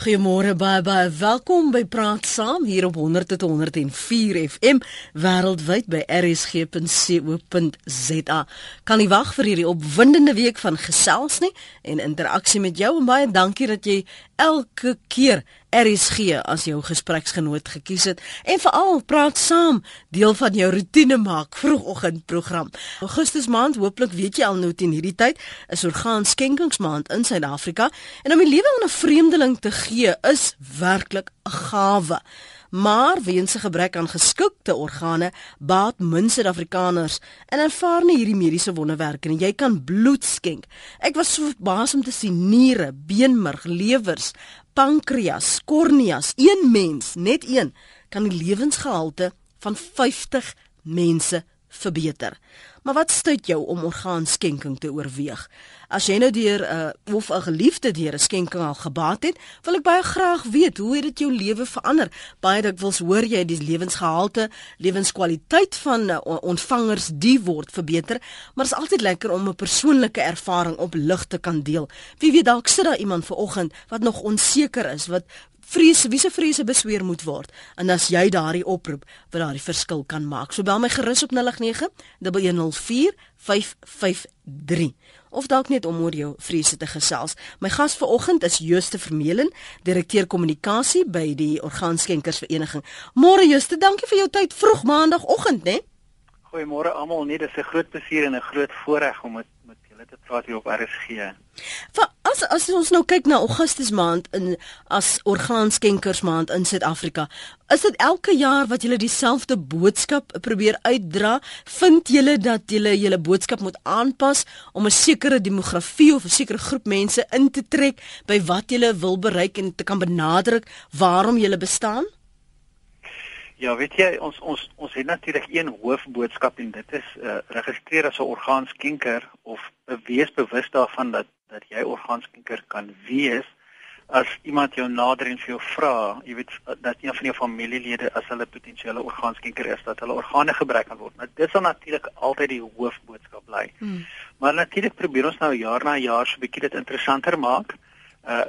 Goeiemôre baie baie welkom by Praat Saam hier op 100.104 FM wêreldwyd by rsg.co.za. Kan nie wag vir hierdie opwindende week van gesels nie en interaksie met jou en baie dankie dat jy elke keer RSG as jou gespreksgenoot gekies het en veral praat saam deel van jou rotine maak vroegoggendprogram. Augustus maand, hooplik weet jy al nou teen hierdie tyd, is orgaanskenkingsmaand in Suid-Afrika en om die lewe aan 'n vreemdeling te gee is werklik 'n gawe. Maar weens 'n gebrek aan geskikte organe baat min Suid-Afrikaners en ervaar nie hierdie mediese wonderwerke nie. Jy kan bloed skenk. Ek was so verbaas om te sien niere, beenmerg, lewers, pankreas, korneas, een mens, net een, kan die lewensgehalte van 50 mense verbeter. Maar wat stuit jou om orgaanskenking te oorweeg? As jy nou deur 'n uh, of 'n geliefde deur 'n skenking al gebaat het, wil ek baie graag weet hoe het dit jou lewe verander? Baie dikwels hoor jy die lewensgehalte, lewenskwaliteit van uh, ontvangers die word verbeter, maar dit is altyd lekker om 'n persoonlike ervaring op lig te kan deel. Wie weet dalk sit daar iemand vanoggend wat nog onseker is, wat vrese wie se vrese besweer moet word en as jy daardie oproep wat daardie verskil kan maak. So bel my gerus op 09 104 553 of dalk net om oor jou vrese te gesels. My gas vanoggend is Jooste Vermeulen, direkteur kommunikasie by die Orgaanskenkersvereniging. Môre Jooste, dankie vir jou tyd vroeg maandagooggend, né? Goeiemôre almal, nee, dit is 'n groot plesier en 'n groot voorreg om met te praat hier op RSG. Vir as as ons nou kyk na Augustus maand in as orgaanskenkersmaand in Suid-Afrika, is dit elke jaar wat julle dieselfde boodskap probeer uitdra? Vind julle dat julle julle boodskap moet aanpas om 'n sekere demografie of 'n sekere groep mense in te trek by wat julle wil bereik en te kan benadruk waarom julle bestaan? Ja, weet jy, ons ons ons het natuurlik een hoofboodskap en dit is uh, registreer as 'n orgaanskenker of wees bewus daarvan dat dat jy orgaanskenker kan wees as iemand jou nader en vir jou vra, jy weet dat een van jou familielede as hulle potensiële orgaanskenker is, dat hulle organe gebruik kan word. Nou dit sal natuurlik altyd die hoofboodskap bly. Hmm. Maar natuurlik probeer ons nou jaar na jaar so 'n bietjie dit interessanter maak. Uh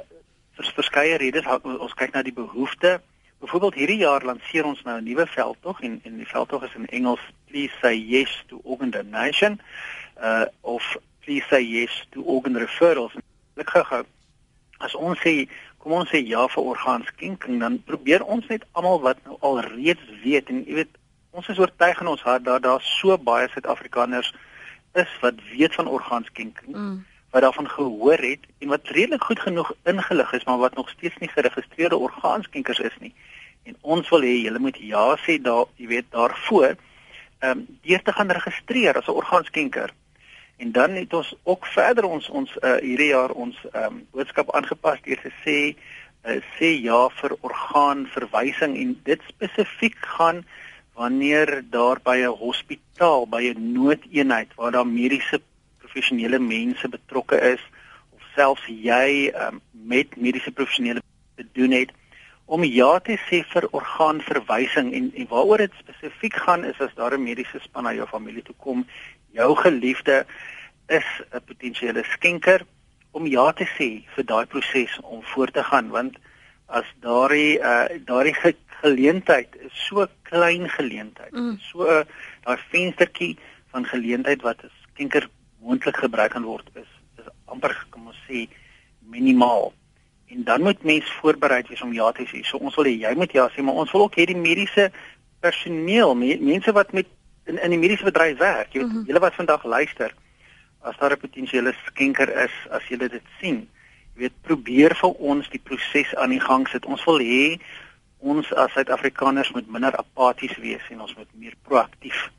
vir verskeie redes, ons kyk na die behoeftes Byvoorbeeld hierdie jaar lanseer ons nou 'n nuwe veldtog en en die veldtog is in Engels Please say yes to organ donation uh of Please say yes to organ referrals. Ek gou as ons sê kom ons sê ja vir orgaanskenking dan probeer ons net almal wat nou al reeds weet en jy weet ons is oortuig in ons hart dat daar so baie Suid-Afrikaners is wat weet van orgaanskenking. Mm wat daarvan gehoor het en wat redelik goed genoeg ingelig is maar wat nog steeds nie geregistreerde orgaanskenkers is nie. En ons wil hê julle moet ja sê daar, jy weet, daarvoor ehm um, deur te gaan registreer as 'n orgaanskenker. En dan het ons ook verder ons ons uh, hierdie jaar ons ehm um, boodskap aangepas deur te sê uh, sê ja vir orgaanverwysing en dit spesifiek gaan wanneer daar by 'n hospitaal, by 'n noodeenheid waar daar mediese professionele mense betrokke is of selfs jy um, met mediese professionele te doen het om ja te sê vir orgaanverwysing en en waaroor dit spesifiek gaan is as daar 'n mediese span na jou familie toe kom jou geliefde is 'n potensiële skenker om ja te sê vir daai proses om voort te gaan want as daardie uh, daardie ge geleentheid is so klein geleentheid mm. so uh, daai venstertjie van geleentheid wat 'n skenker moontlik gebruik kan word is is amper kom ons sê minimaal. En dan moet mens voorberei wees om ja te sê. So ons wil hê jy moet ja sê, maar ons wil ook hê die mediese personeel, me, mense wat met in in die mediese bedryf werk, jy weet, mm -hmm. julle wat vandag luister, as daar 'n potensiële skenker is, as julle dit sien, jy weet, probeer vir ons die proses aan die gang sit. Ons wil hê ons as Suid-Afrikaners moet minder apaties wees en ons moet meer proaktief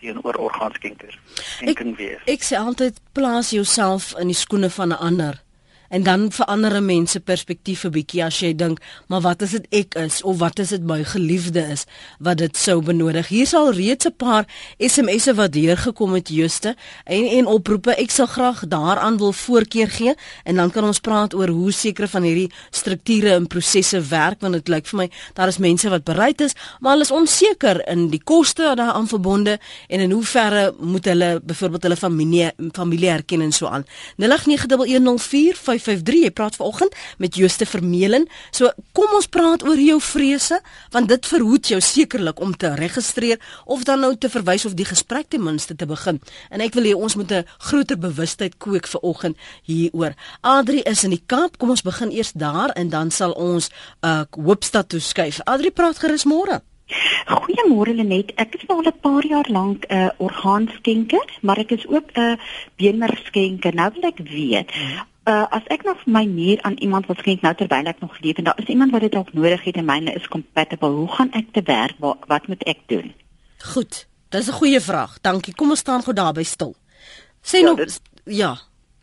teenoor orgaanskenkers. Ek, ek sê altyd plaas jouself in die skoene van 'n ander en dan verander 'n mens se perspektief 'n bietjie as jy dink, maar wat as dit ek is of wat as dit my geliefde is wat dit sou benodig. Hier sal reeds 'n paar SMS'e wat deurgekom het Juste en en oproepe. Ek sal graag daaraan wil voorkeur gee en dan kan ons praat oor hoe sekere van hierdie strukture en prosesse werk want dit lyk vir my daar is mense wat bereid is, maar hulle is onseker in die koste daaraan verbonde en in hoe verre moet hulle byvoorbeeld hulle familie familie erken en so aan. 08911045 0553. Jy praat vanoggend met Jooste Vermeulen. So kom ons praat oor jou vrese want dit verhoed jou sekerlik om te registreer of dan nou te verwys of die gesprek ten minste te begin. En ek wil hê ons moet 'n groter bewustheid kweek vanoggend hieroor. Adri is in die Kaap. Kom ons begin eers daar en dan sal ons uh Hoopstad toe skuif. Adri praat gerus môre. Goeiemôre Lenet. Ek is al 'n paar jaar lank 'n uh, orgaanskenker, maar ek is ook 'n uh, beenmergskenker. Nou wil ek weet, uh, as ek nog my nier aan iemand wil skenk nou terwyl ek nog leef en daar is iemand wat dit dalk nodig het en myne is compatible, hoe gaan ek te werk? Wat, wat moet ek doen? Goed. Dis 'n goeie vraag. Dankie. Kom ons staan gou daarby stil. Sê ja, nog dit, ja.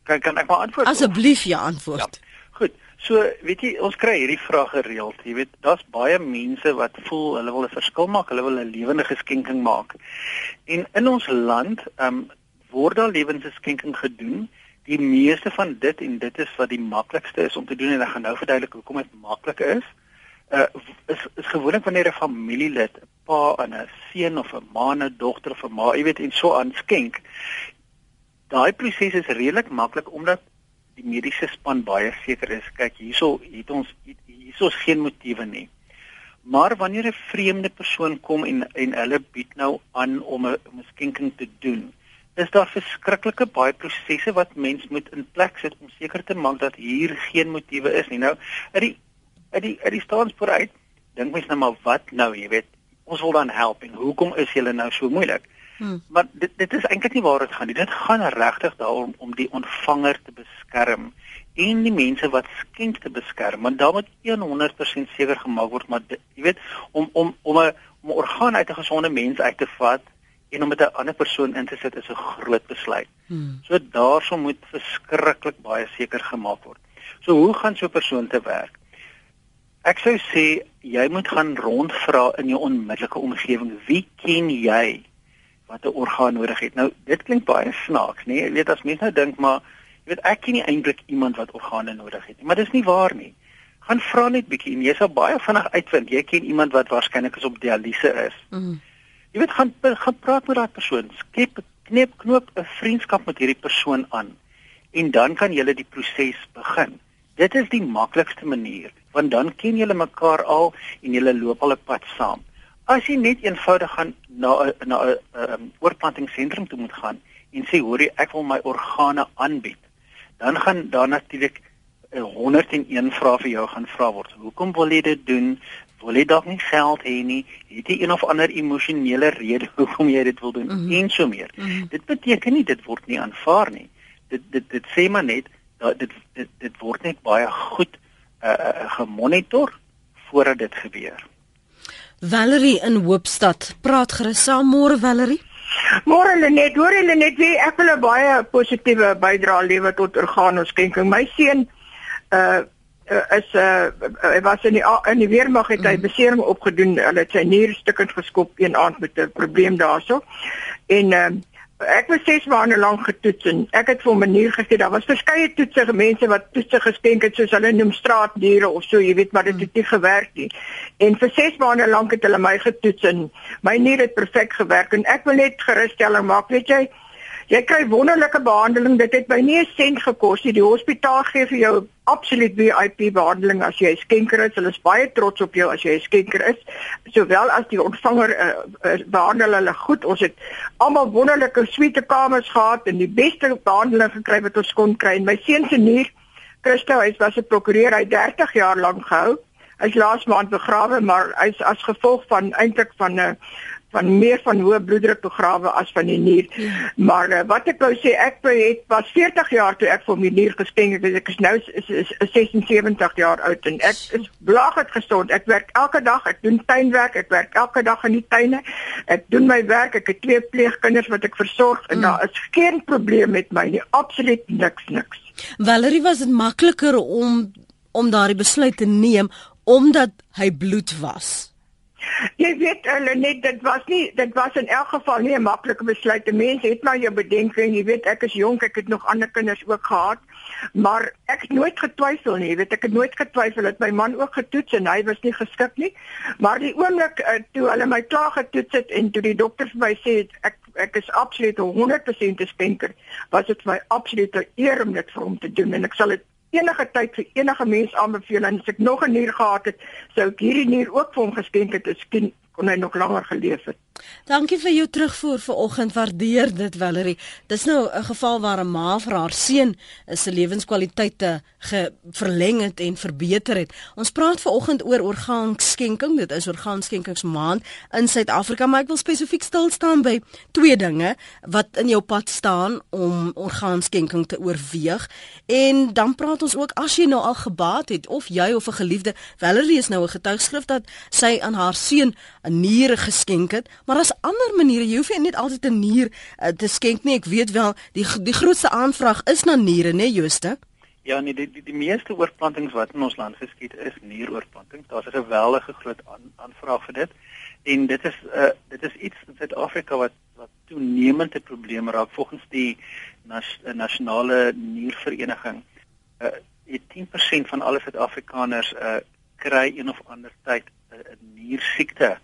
Kan kan ek maar antwoord? Asseblief ja, antwoord. Ja. Goed. So, weet jy, ons kry hierdie vrae gereeld. Jy weet, daar's baie mense wat voel hulle wil 'n verskil maak, hulle wil 'n lewende geskenking maak. En in ons land, ehm um, word daar lewende geskenking gedoen. Die meeste van dit en dit is wat die maklikste is om te doen en ek gaan nou verduidelik hoekom dit maklik is. Uh is is gewoonlik wanneer 'n familielid, 'n pa en 'n seun of 'n ma en 'n dogter of 'n ma, jy weet, en so aan skenk. Daai proses is redelik maklik omdat die mediese span baie seker is kyk hierso het ons hierso is geen motiewe nie maar wanneer 'n vreemde persoon kom en en hulle bied nou aan om 'n om 'n skenking te doen is daar verskriklike baie prosesse wat mens moet in plek sit om seker te maak dat hier geen motiewe is nie nou uit die uit die uit die staanspoor uit dink mens nou maar wat nou jy weet ons wil dan help en hoekom is julle nou so moeilik Hmm. Maar dit dit is eintlik nie waar dit gaan nie. Dit gaan regtig daarom om die ontvanger te beskerm en die mense wat skenk te beskerm. Want daar moet 100% seker gemaak word maar dit, jy weet om om om 'n om 'n orgaan uit 'n gesonde mens uit te vat en om met 'n ander persoon in te sit is 'n groot besluit. Hmm. So daarso moet verskriklik baie seker gemaak word. So hoe gaan so 'n persoon te werk? Ek sou sê jy moet gaan rondvra in jou onmiddellike omgewing. Wie ken jy wat 'n orgaan nodig het. Nou, dit klink baie snaaks, nê? Jy weet as mense nou dink maar jy weet ek ken nie eintlik iemand wat organe nodig het nie, maar dis nie waar nie. Gaan vra net bietjie en jy sal baie vinnig uitvind jy ken iemand wat waarskynlik is op dialyse is. Mm. Jy weet gaan gaan praat met daardie persoon, skep knip knoop 'n vriendskap met hierdie persoon aan en dan kan julle die proses begin. Dit is die maklikste manier want dan ken julle mekaar al en julle loop al 'n pad saam. As jy net eenvoudig gaan na 'n na 'n um, oorplantingsentrum toe moet gaan en sê hoor jy ek wil my organe aanbied, dan gaan daar natuurlik 101 vrae vir jou gaan vra word. Hoekom wil jy dit doen? Wil jy dalk nie geld hê nie? Het jy een of ander emosionele rede hoekom jy dit wil doen? Mm -hmm. En so meer. Mm -hmm. Dit beteken nie dit word nie aanvaar nie. Dit dit dit sê maar net dat dit dit dit word net baie goed uh, uh, gemonitor voordat dit gebeur. Valerie in Hoopstad. Praat gerus saam môre Valerie. Môre Lenet, hoor jy Lenet, wie ek wil 'n baie positiewe bydrae lewer tot orgaanoskenking. My seun uh is uh hy was in die in die weermag het hy mhm. besering opgedoen. Hulle het sy nier stukkend geskop een aand met 'n probleem daarso. En uh ek was 6 maande lank getoets en ek het vir 'n manier gesê daar was verskeie toetsige mense wat toetse geskenk het soos hulle noem straatdiere of so jy weet maar dit het nie gewerk nie en vir 6 maande lank het hulle my getoets en my nier het perfek gewerk en ek wil net gerusstelling maak weet jy Jy kry wonderlike behandeling. Dit het my nie 'n sent gekos nie. Die hospitaal gee vir jou absoluut VIP behandeling as jy 'n skenker is. Hulle is baie trots op jou as jy 'n skenker is. Sowel as die ontvanger uh, uh, behandel hulle goed. Ons het almal wonderlike suite kamers gehad en die beste behandeling gekry wat ons kon kry. En my seun se nier, Christo, hy was 'n prokureur. Hy 30 jaar lank gehou. Hy's laas maand begrawe, maar hy's as gevolg van eintlik van 'n uh, van meer van hoë bloeddruk begrawe as van die nier. Ja. Maar uh, wat ek wou sê, ek het was 40 jaar toe ek vir my nier geskenk het. Ek is nou is, is, is 76 jaar oud en ek is blaagend gesond. Ek werk elke dag, ek doen tuinwerk, ek werk elke dag in die tuine. Ek doen my werk. Ek het twee pleegkinders wat ek versorg en mm. daar is geen probleem met my nie. Absoluut niks niks. Valerie was dit makliker om om daardie besluit te neem omdat hy bloed was. Jy weet hulle net dit was nie dit was in elk geval nie 'n maklike besluit. Die mense het maar jou bedenking, jy weet ek is jonk, ek het nog ander kinders ook gehad, maar ek het nooit getwyfel nie. Jy weet ek het nooit getwyfel dat my man ook getoets en hy was nie geskik nie. Maar die oomblik uh, toe hulle my klaar getoets het en toe die dokter vir my sê ek ek is absoluut 100% 'n spenker, was dit vir my absolute eer om dit vir hom te doen en ek sal dit enige tyd vir enige mens aanbeveel en as ek nog 'n nier gehad het, sou ek hierdie nier ook vir hom geskenk het. Ek kon hy nog langer geleef het. Dankie vir jou terugvoer vanoggend. Waardeer dit, Valerie. Dis nou 'n geval waar 'n ma vir haar seun se lewenskwaliteite verleng het en verbeter het. Ons praat vanoggend oor orgaanskenking. Dit is orgaanskenkingsmaand in Suid-Afrika, maar ek wil spesifiek stil staan by twee dinge wat in jou pad staan om orgaanskenking te oorweeg. En dan praat ons ook as jy nou al gebaat het of jy of 'n geliefde, Valerie is nou 'n getuigskrif dat sy aan haar seun 'n nier geskenk het, maar daar's ander maniere. Jy hoef nie net altyd 'n nier uh, te skenk nie. Ek weet wel die die grootste aanvraag is na niere, né, Jooste? Ja, nee, die, die die meeste oorplantings wat in ons land geskied is nieroorplanting. Daar's 'n geweldige groot aan, aanvraag vir dit. En dit is uh dit is iets in Suid-Afrika wat wat toenemend 'n probleem raak volgens die nas, nasionale niervereniging. Uh 10% van alle Suid-Afrikaners uh kry een of ander tyd 'n niersiekte.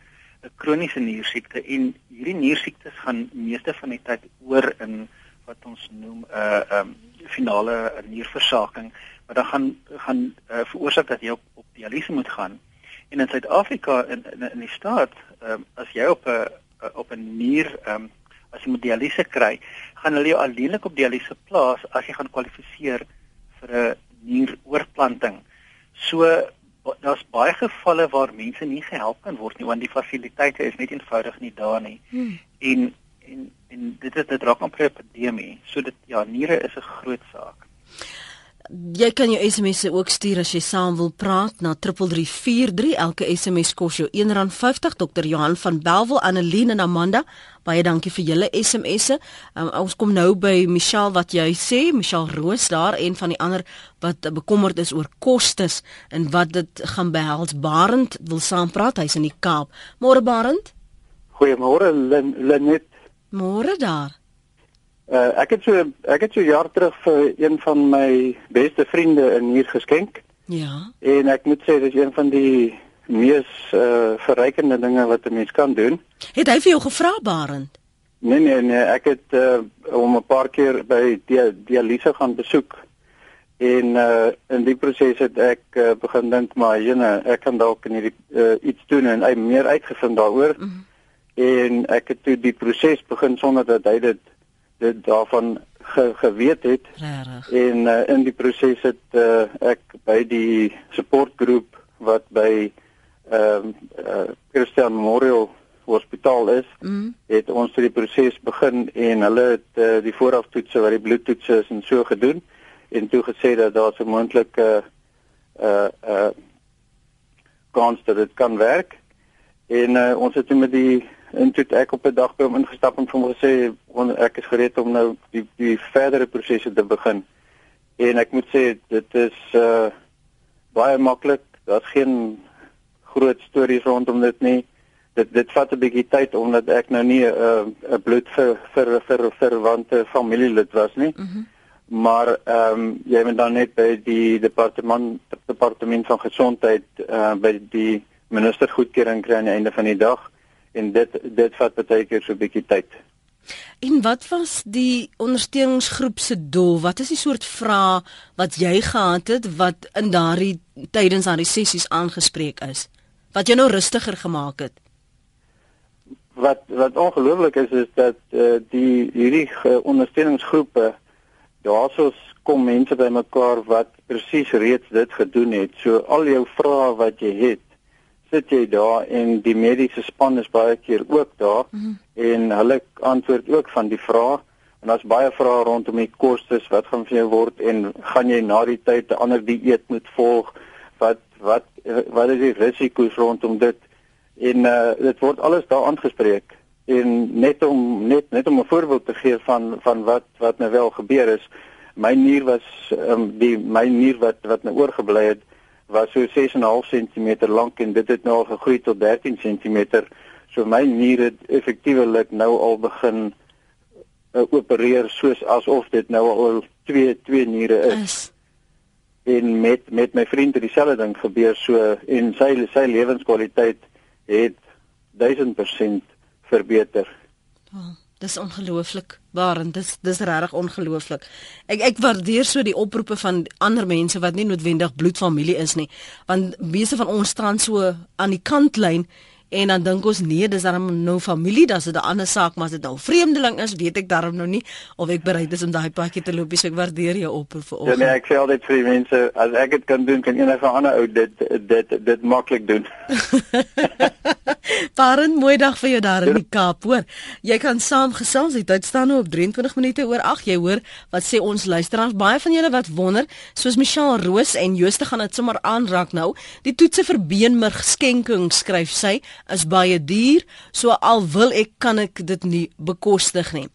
Uh 'n kroniese niersiekte en hierdie niersiektes gaan meeste van die tyd oor in wat ons noem 'n uh, um, finale nierversaking wat dan gaan gaan uh, veroorsaak dat jy op, op dialyse moet gaan. En in Suid-Afrika in, in in die staat, um, as jy op 'n op 'n nier um, as jy moet dialyse kry, gaan hulle jou alleenlik op dialyse plaas as jy gaan kwalifiseer vir 'n nieroorplanting. So daar's baie gevalle waar mense nie gehelp kan word nie want die fasiliteite is net eenvoudig nie daar nie. Hmm. En en en dit is dit raak amper 'n epidemie. So dit ja, niere is 'n groot saak. Jy kan jou SMS se ook stuur as jy saam wil praat na 3343. Elke SMS kos jou R1.50. Dr. Johan van Belwel, Annelien en Amanda, baie dankie vir julle SMS'e. Um, ons kom nou by Michelle wat jy sê, Michelle Roos daar en van die ander wat bekommerd is oor kostes en wat dit gaan behels. Barend wil saam praat. Hy's in die Kaap. Môre Barend? Goeiemôre Lenet. Môre daar. Uh, ek het so ek het so jaar terug vir een van my beste vriende in hier geskenk. Ja. En ek moet sê dit is een van die mees uh verrykende dinge wat 'n mens kan doen. Het hy vir jou gevra Barend? Nee nee nee, ek het uh om 'n paar keer by die dialyse gaan besoek. En uh in die proses het ek uh, begin dink maar jene, ek kan dalk in hierdie uh, iets doen en hy meer uitgevind daaroor. Mm -hmm. En ek het toe die proses begin sonder dat hy dit dit daarvan ge, geweet het. Regtig. En uh, in die proses het uh, ek by die supportgroep wat by ehm uh, uh, Christian Memorial Hospitaal is, mm. het ons die proses begin en hulle het uh, die vooraftoetse wat die bloedtoetse is en so gedoen en toe gesê dat daar 'n moontlike uh uh kans dat dit kan werk. En uh, ons het met die en toe ek op 'n dag by hom ingestap en vir hom gesê ek is gereed om nou die die verdere prosesse te begin. En ek moet sê dit is uh baie maklik. Daar's geen groot stories rondom dit nie. Dit dit vat 'n bietjie tyd omdat ek nou nie 'n uh, 'n bloed vir vir vir verwante familielid was nie. Mm -hmm. Maar ehm um, jy moet dan net by die departement departement van gesondheid uh by die minister goedkeuring kry aan die einde van die dag en dit dit vat baie keer so 'n bietjie tyd. En wat was die ondersteuningsgroep se doel? Wat is die soort vrae wat jy gehad het wat in daardie tydens daardie sessies aangespreek is? Wat jou nou rustiger gemaak het? Wat wat ongelooflik is is dat uh, die hierdie ondersteuningsgroepe daarsoos kom mense bymekaar wat presies reeds dit gedoen het. So al jou vrae wat jy het, sit jy daar en die mediese span is baie keer ook daar mm -hmm. en hulle antwoord ook van die vrae en daar's baie vrae rondom die kostes wat gaan vir jou word en gaan jy na die tyd 'n ander dieet moet volg wat wat wat is die risiko's rondom dit en uh, dit word alles daar aangespreek en net om net net om 'n voorbeeld te gee van van wat wat nou wel gebeur is my nier was um, die my nier wat wat nou oorgebly het was so 6,5 cm lank en dit het nou al gegroei tot 13 cm. So my nier het effektiewelik nou al begin uh, opereer soos asof dit nou al twee twee niere is. is. En met met my vriend het dieselfde ding gebeur so en sy sy lewenskwaliteit het 1000% verbeter. Oh. Dis ongelooflik. Waarend dis dis regtig ongelooflik. Ek ek waardeer so die oproepe van ander mense wat nie noodwendig bloedfamilie is nie. Want meeste van ons staan so aan die kantlyn en dan dink ons nee, dis dan nou familie, dan is dit 'n ander saak, maar as dit nou vreemdeling is, weet ek daarom nou nie of ek bereid is om daai pakkie te loop, so ek waardeer jou oproep vir ons. Ja nee, ek sê altyd vir die mense, as ek dit kan doen, kan enige ander ou dit dit dit, maklik doen. Baie mooi dag vir jou daar in die Kaap, hoor. Jy kan saam gesels, die tyd staan nou op 23 minute oor 8. Jy hoor wat sê ons luisteraars, baie van julle wat wonder, soos Michelle Roos en Jooste gaan dit sommer aanraak nou. Die toetse vir beenmerg skenking skryf sy is baie duur, so al wil ek kan ek dit nie bekostig nie.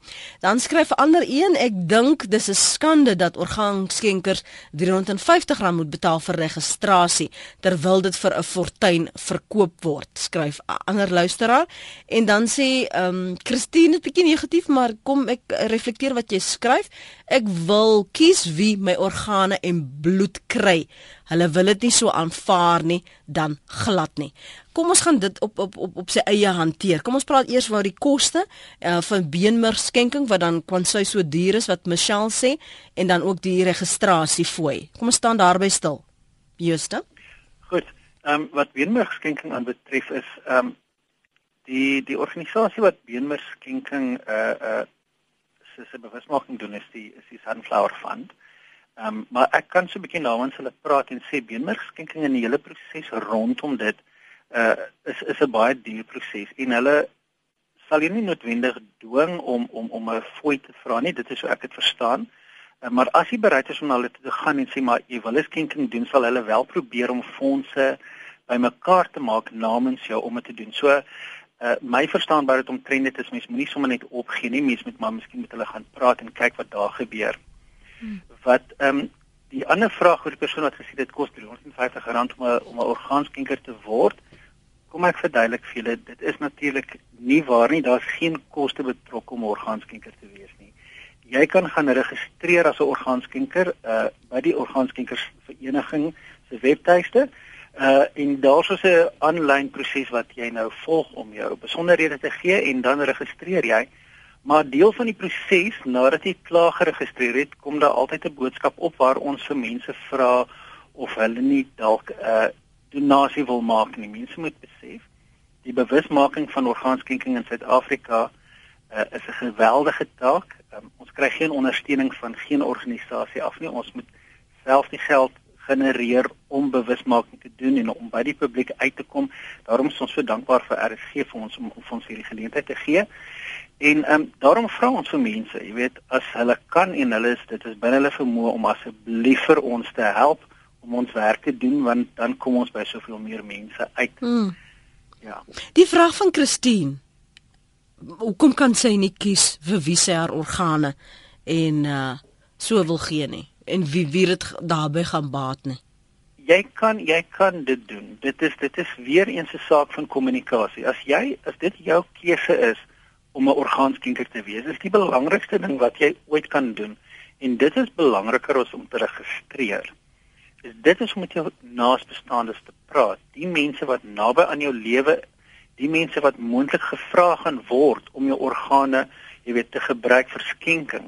Dan skryf ander een, ek dink dis 'n skande dat orgaanskenkers R350 moet betaal vir registrasie terwyl dit vir 'n fortuin verkoop word, skryf 'n ander luisteraar. En dan sê ehm um, Christine 'n bietjie negatief, maar kom ek reflekteer wat jy skryf. Ek wil kies wie my organe en bloed kry. Hulle wil dit nie so aanvaar nie, dan glad nie kom ons gaan dit op op op op sy eie hanteer. Kom ons praat eers oor die koste uh, van beenmerg skenking wat dan kon sy so duur is wat Michelle sê en dan ook die registrasie fooi. Kom ons staan daarby stil. Juste. Goed. Ehm um, wat beenmerg skenking aanbetref is ehm um, die die organisasie wat beenmerg skenking uh uh se bewusmaking doen is die is die Sunflower Fund. Ehm um, maar ek kan so 'n bietjie namens hulle praat en sê beenmerg skenking en die hele proses rondom dit uh is is 'n baie duur proses en hulle sal jy nie noodwendig dwing om om om 'n fooi te vra nie dit is hoe ek dit verstaan. Uh, maar as jy bereid is om na hulle te gaan en sê maar jy wil 'n skenking doen sal hulle wel probeer om fondse bymekaar te maak namens jou om dit te doen. So uh my verstaan baie dit omtrent dit is mens moenie sommer net opgee nie mens moet maar miskien met hulle gaan praat en kyk wat daar gebeur. Hmm. wat ehm um, die ander vraag oor die persoon wat gesê dit kos 350 rand om 'n om 'n orgaanskenker te word Kom ek verduidelik vir julle, dit is natuurlik nie waar nie, daar's geen koste betrokke om orgaanskenker te wees nie. Jy kan gaan registreer as 'n orgaanskenker uh by die orgaanskenkersvereniging se webtuiste. Uh en daar's so 'n aanlyn proses wat jy nou volg om jou besonderhede te gee en dan registreer jy. Maar deel van die proses nadat jy klaar geregistreer het, kom daar altyd 'n boodskap op waar ons vir mense vra of hulle nie dalk uh donasie wil maak nie. Mense moet besef die bewusmaking van orgaanskenking in Suid-Afrika uh, is 'n geweldige taak. Um, ons kry geen ondersteuning van geen organisasie af nie. Ons moet self die geld genereer om bewusmaking te doen en om by die publiek uit te kom. Daarom is ons so dankbaar vir RSG vir ons om, om ons hierdie geleentheid te gee. En ehm um, daarom vra ons vir mense, jy weet, as hulle kan en hulle is dit is binne hulle vermoë om asseblief vir ons te help om ons werk te doen want dan kom ons by soveel meer mense uit. Hmm. Ja. Die vraag van Christine. Hoekom kan sy nie kies vir wie sy haar organe en uh so wil gee nie en wie wie dit daarbey gaan baat nie? Jy kan jy kan dit doen. Dit is dit is weer eens 'n saak van kommunikasie. As jy as dit jou keuse is om 'n orgaanskenker te wees, is die belangrikste ding wat jy ooit kan doen en dit is belangriker as om te registreer is dit is om met jou naasbestaandes te praat. Die mense wat naby aan jou lewe, die mense wat moontlik gevra gaan word om jou organe, jy weet, te gebruik vir skenking.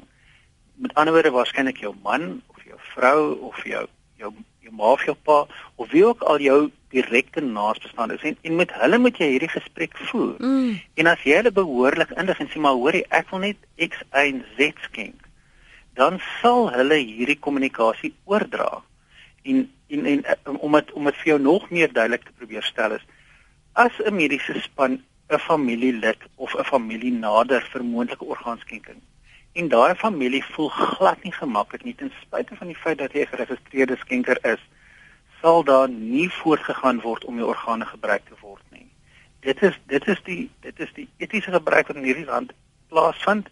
Met ander woorde waarskynlik jou man of jou vrou of jou jou jou ma of jou pa of wie ook al jou direkte naasbestaandes en, en met hulle moet jy hierdie gesprek voer. Mm. En as jy hulle behoorlik indig en sê maar hoorie, ek wil net X, Y en Z skenk, dan sal hulle hierdie kommunikasie oordra en en en um, om dit om dit vir jou nog meer duidelik te probeer stel is as 'n mediese span 'n familielid of 'n familie nader vir moontlike orgaanskenking en daai familie voel glad nie gemaklik nie ten spyte van die feit dat jy 'n geregistreerde skenker is sal daar nie voortgegaan word om jou organe gebruik te word nie. Dit is dit is die dit is die etiese gebruik wat in hierdie land plaasvind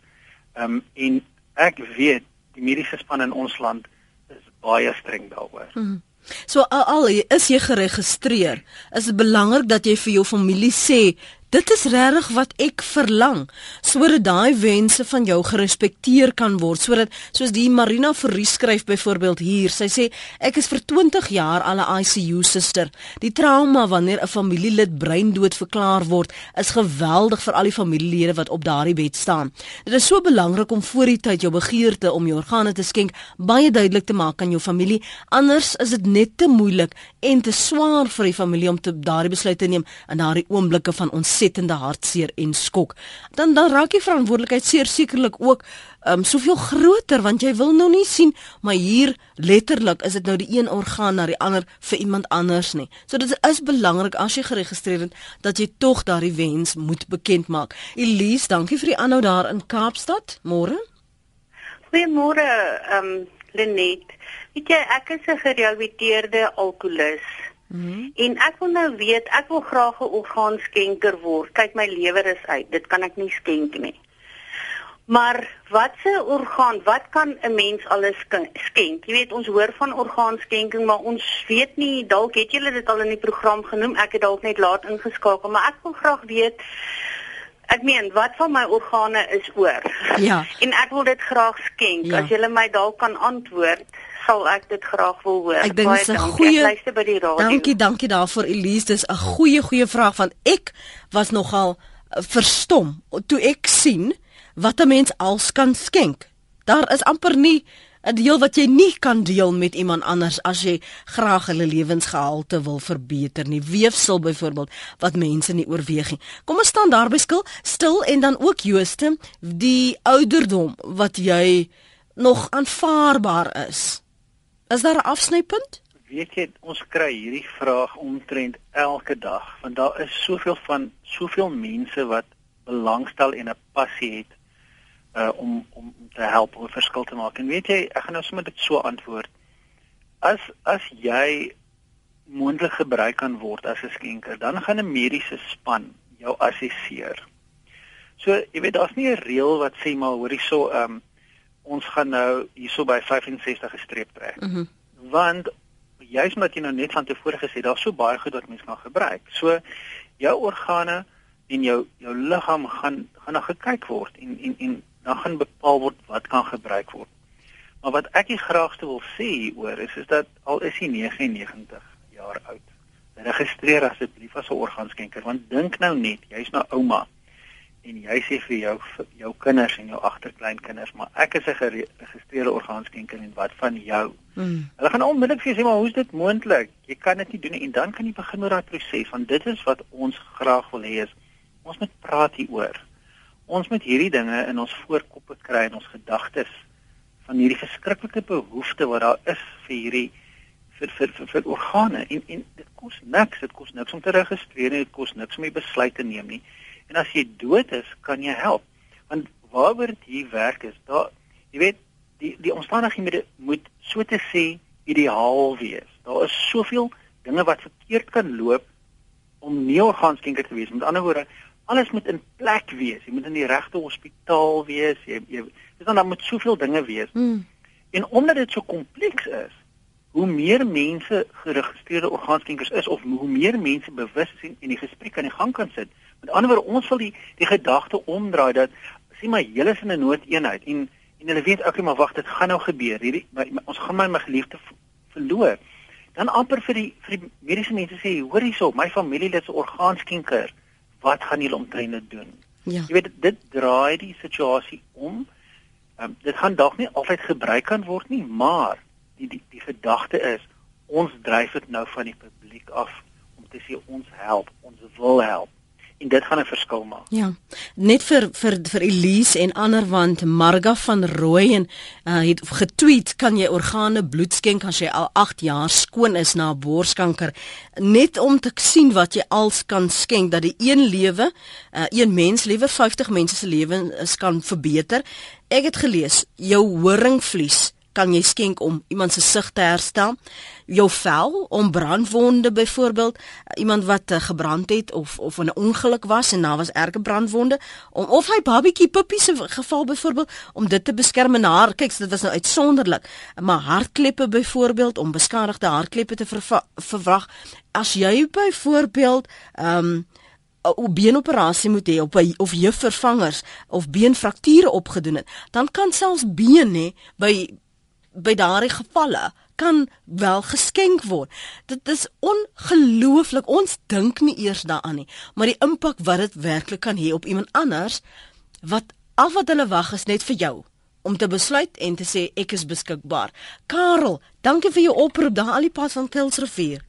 um, en ek weet die mediese span in ons land baie streng daaroor. Hmm. So al, al is jy geregistreer, is dit belangrik dat jy vir jou familie sê Dit is regtig wat ek verlang sodat daai wense van jou gerespekteer kan word sodat soos die Marina Fourie skryf byvoorbeeld hier sy sê ek is vir 20 jaar al 'n ICU suster. Die trauma wanneer 'n familielid breindood verklaar word is geweldig vir al die familielede wat op daardie bed staan. Dit is so belangrik om voor die tyd jou begeerte om jou organe te skenk baie duidelik te maak aan jou familie. Anders is dit net te moeilik en te swaar vir die familie om te daardie besluit te neem in daardie oomblikke van ontsettende hartseer en skok. Dan dan raak die verantwoordelikheid sekerlik ook um soveel groter want jy wil nou nie sien maar hier letterlik is dit nou die een orgaan na die ander vir iemand anders nie. So dit is belangrik as jy geregistreer het dat jy tog daardie wens moet bekend maak. Elise, dankie vir die aanhou daar in Kaapstad. Môre. Goeiemôre, um Lenet. Weet jy, ek is 'n gerehabiliteerde alkolikus. Mm -hmm. En ek wil nou weet, ek wil graag 'n orgaanskenker word. Kyk my lewer is uit. Dit kan ek nie skenk nie. Maar wat se orgaan, wat kan 'n mens alles skenk? Jy weet ons hoor van orgaanskenking, maar ons weet nie dalk het julle dit al in die program genoem. Ek het dalk net laat ingeskakel, maar ek wil graag weet Ek meen, wat van my organe is oor? Ja. en ek wil dit graag skenk. Ja. As jy my dalk kan antwoord, sal ek dit graag wil hoor. Ek dink dit is 'n goeie luister by die radio. Dankie, dankie daarvoor Elise. Dis 'n goeie goeie vraag van ek was nogal uh, verstom toe ek sien wat 'n mens als kan skenk. Daar is amper nie 'n deel wat jy nie kan deel met iemand anders as jy graag hulle lewensgehalte wil verbeter nie. Weefsel byvoorbeeld wat mense nie oorweeg nie. Kom ons staan daar by skil, stil en dan ook Jooste, die ouderdom wat jy nog aanvaarbaar is. Is daar 'n afsnypunt? Weet jy, ons kry hierdie vraag omtrent elke dag, want daar is soveel van soveel mense wat belangstel en 'n passie het uh om om te help om 'n verskil te maak. En weet jy, ek gaan nou sommer dit so antwoord. As as jy moontlik gebruik kan word as 'n skenker, dan gaan 'n mediese span jou assesseer. So, jy weet, daar's nie 'n reël wat sê maar hoorie so um ons gaan nou hierso by 65 gestreep trek. Mm -hmm. Want juist omdat jy nou net van tevore gesê daar's so baie goed wat mens kan gebruik. So jou organe en jou jou liggaam gaan gaan nou gekyk word en en en dan gaan bepaal word wat kan gebruik word. Maar wat ek die graagste wil sê hieroor is is dat al is jy 99 jaar oud, registreer asseblief as 'n orgaanskenker want dink nou net, jy's nou ouma en jy sê vir jou jou kinders en jou agterkleinkinders maar ek is 'n geregistreerde orgaanskenker en wat van jou? Mm. hulle gaan onmiddellik vir jou sê maar hoe is dit moontlik? Jy kan dit nie doen en dan kan jy begin met daai proses want dit is wat ons graag wil hê is ons moet praat hieroor. Ons moet hierdie dinge in ons voorkoppe kry in ons gedagtes van hierdie verskriklike behoefte wat daar is vir hierdie vir vir vir, vir organe. En en dit kos niks. Dit kos niks om te registreer en dit kos niks om 'n besluit te neem nie En as jy dood is, kan jy help. Want waaroor dit hier werk is, daar jy weet, die die omstandighede moet so te sê ideaal wees. Daar is soveel dinge wat verkeerd kan loop om nie orgaanskenker te wees. Met ander woorde, alles moet in plek wees. Jy moet in die regte hospitaal wees. Jy jy dis dan dan moet soveel dinge wees. Hmm. En omdat dit so kompleks is, hoe meer mense geregistreerde orgaanskenkers is of hoe meer mense bewus is en die gesprek aan die gang kan sit. Met ander woorde, ons wil die die gedagte omdraai dat sien maar julle is in 'n noodeenheid en en hulle weet ook nie maar wag dit gaan nou gebeur. Hierdie my, my, ons gaan my my geliefde verloor. Dan amper vir die vir die mediese mense sê, hoor hierso, my familielid se orgaanskenker, wat gaan julle omtrent dit doen? Ja. Jy weet dit draai die situasie om. Um, dit gaan dalk nie altyd gebruik kan word nie, maar die die die gedagte is ons dryf dit nou van die publiek af om te sê ons help, ons wil help en dit gaan 'n verskil maak. Ja. Net vir vir vir Elise en ander want Marga van Rooi en uh, het getweet kan jy organe bloed skenk as jy al 8 jaar skoon is na borskanker net om te sien wat jy als kan skenk dat die een lewe, uh, een mens lewe 50 mense se lewens kan verbeter. Ek het gelees jou horingvlies kan jy skenk om iemand se sig te herstel. Jou vel om brandwonde byvoorbeeld, iemand wat uh, gebrand het of of 'n ongeluk was en daar was erge brandwonde, om of hy babietjie puppie se geval byvoorbeeld om dit te beskerm en haar, kyk, dit was nou uitsonderlik, maar hartkleppe byvoorbeeld om beskadigde hartkleppe te verwag. As jy byvoorbeeld ehm um, 'n beenoperasie moet hê op of heupvervangers of beenfrakture opgedoen het, dan kan selfs been nê by by daardie gevalle kan wel geskenk word. Dit is ongelooflik. Ons dink nie eers daaraan nie, maar die impak wat dit werklik kan hê op iemand anders wat al wat hulle wag is net vir jou om te besluit en te sê ek is beskikbaar. Karel, dankie vir jou oproep daar al die pad van Kilsrivier.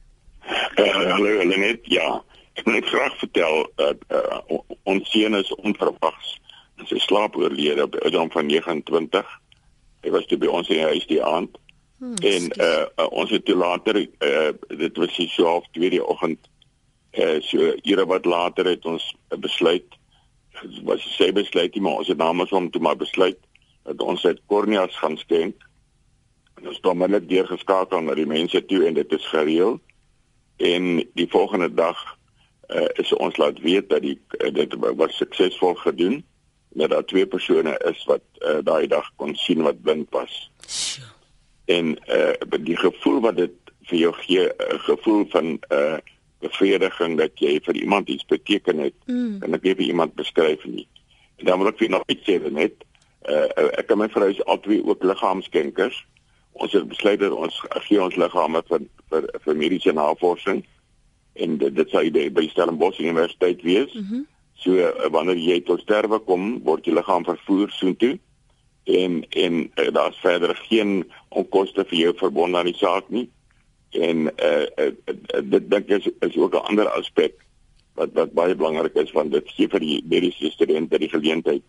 Uh, hallo Lenet, ja. Ek wil net graag vertel dat uh, ons seun is onverwags in sy slaap oorlede op ouderdom van 29. Hy was toe by ons in die huis die aand. Hmm, en uh, uh, ons het toe later uh, dit was so half 2 die oggend uh, so ure wat later het ons besluit was sy besluit nie maar ons het namens hom toe maar besluit dat ons uit korneas gaan skenk. En ons het hom net weer geskakel na die mense toe en dit is gereël. En die volgende dag uh, is ons laat weet dat die uh, dit was suksesvol gedoen dat daar twee persone is wat uh, daai dag kon sien wat blind was. En uh, die gevoel wat dit vir jou gee, 'n gevoel van 'n uh, bevrediging dat jy vir iemand iets beteken het, mm. en ek weet vir iemand beskryf nie. En dan wil ek vir nog iets sê net, uh, ek en my vrou is albei ook liggaamskenkers. Ons het besluit dat ons gee ons liggame vir vir vir mediese navorsing en dit, dit sou by Stellenbosch Universiteit wees. Mm -hmm. So uh, wanneer jy tot sterwe kom, word jou liggaam vervoer soontoe en en uh, daar's verder geen onkoste vir jou verbonde aan die saak nie en eh uh, uh, dit dink is, is ook 'n ander aspek wat wat baie belangrik is want dit gee vir die mediese studente die geleentheid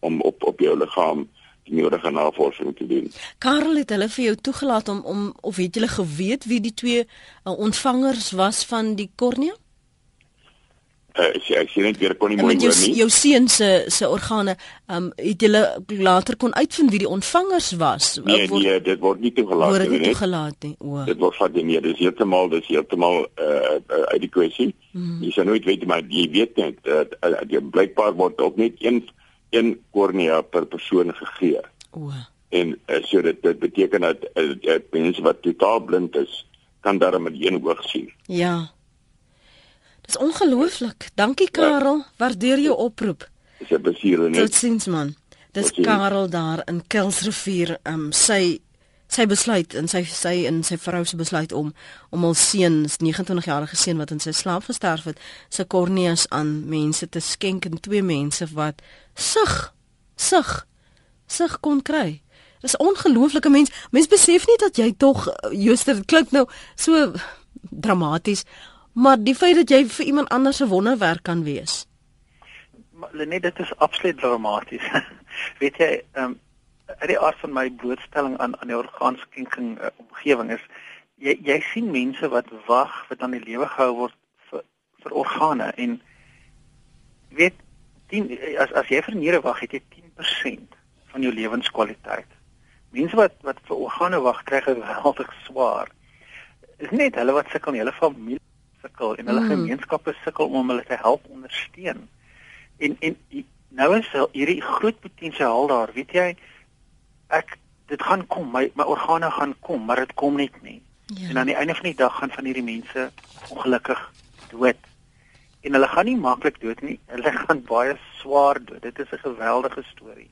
om op op jou liggaam die nodige navorsing te doen. Karel het hulle vir jou toegelaat om om of het julle geweet wie die twee uh, ontvangers was van die kornea? Uh, ek ek sien net weer kon nie mooi hoor nie. Jou seun se se organe, ehm um, het jy later kon uitvind wie die ontvangers was? Nee, word, nee, dit word nie toegelaat nie. Word nie toegelaat nie. O. Dit word van nee, dis heeltemal dis heeltemal uh, uh uit die kwessie. Hmm. Jy sê nooit weet maar jy weet net dat uh, uh, blykbaar word ook net een een kornea per persoon gegee. O. En uh, so dit dit beteken dat uh, uh, mense wat totaal blind is kan daarmee met een oog sien. Ja. Dis ongelooflik. Dankie Karel, ja. waardeer jou oproep. Dis 'n besiere net. Totsiens man. Dis Karel daar in Kelsrivier, um sy sy besluit en sy sy en sy vrou se besluit om om hul seun, 29 jarige seun wat in sy slaap gesterf het, se korneas aan mense te skenk en twee mense wat sug sug sug kon kry. Dis ongelooflike mens. Mens besef nie dat jy tog Jooster klink nou so dramaties maar die feit dat jy vir iemand anders 'n wonderwerk kan wees. Lenet, dit is absoluut dramaties. Weet jy, ehm um, uit die aard van my blootstelling aan aan die orgaanskenking uh, omgewing is jy jy sien mense wat wag wat aan die lewe gehou word vir vir organe en weet 10 as as jy vir niere wag het jy 10% van jou lewenskwaliteit. Mense wat wat vir organe wag kry geweldig swaar. Is net hulle wat sukkel, hulle familie sukkel en hulle mm. gemeenskappe sukkel om hulle te help ondersteun. En en nou is hierdie groot potensiaal daar, weet jy? Ek dit gaan kom, my my organe gaan kom, maar dit kom net nie. Ja. En aan die einde van die dag gaan van hierdie mense ongelukkig dood. En hulle gaan nie maklik dood nie. Hulle gaan baie swaar dood. Dit is 'n geweldige storie.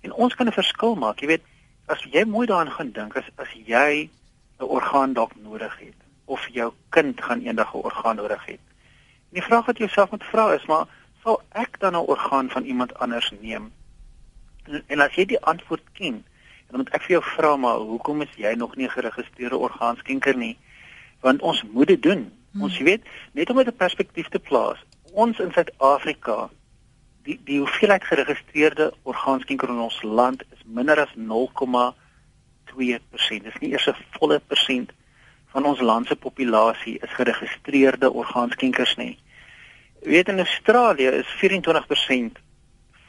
En ons kan 'n verskil maak. Jy weet, as jy mooi daaraan gaan dink, as as jy 'n orgaan dalk nodig het, of jou kind gaan eendag 'n orgaan nodig hê. En die vraag wat jy jouself moet vra is maar sal ek dan 'n orgaan van iemand anders neem? En, en as jy die antwoord ken, dan moet ek vir jou vra maar hoekom is jy nog nie 'n geregistreerde orgaanskenker nie? Want ons moet dit doen. Hmm. Ons weet net om dit 'n perspektief te plaas. Ons in Suid-Afrika die die hoeveelheid geregistreerde orgaanskenkers in ons land is minder as 0,2%. Dis nie eers 'n volle persent van ons land se populasie is geregistreerde orgaanskenkers nie. Jy weet in Australië is 24%